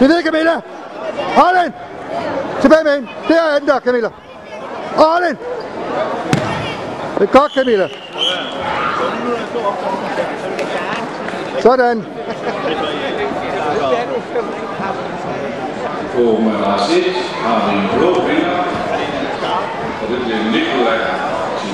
Vi ved, Camilla. Hold ind. Tilbage med hende. Der er den der, Camilla. Hold ind. Det er godt, Camilla. Sådan. På nummer 6 har vi en blå vinder, og det bliver Nikolaj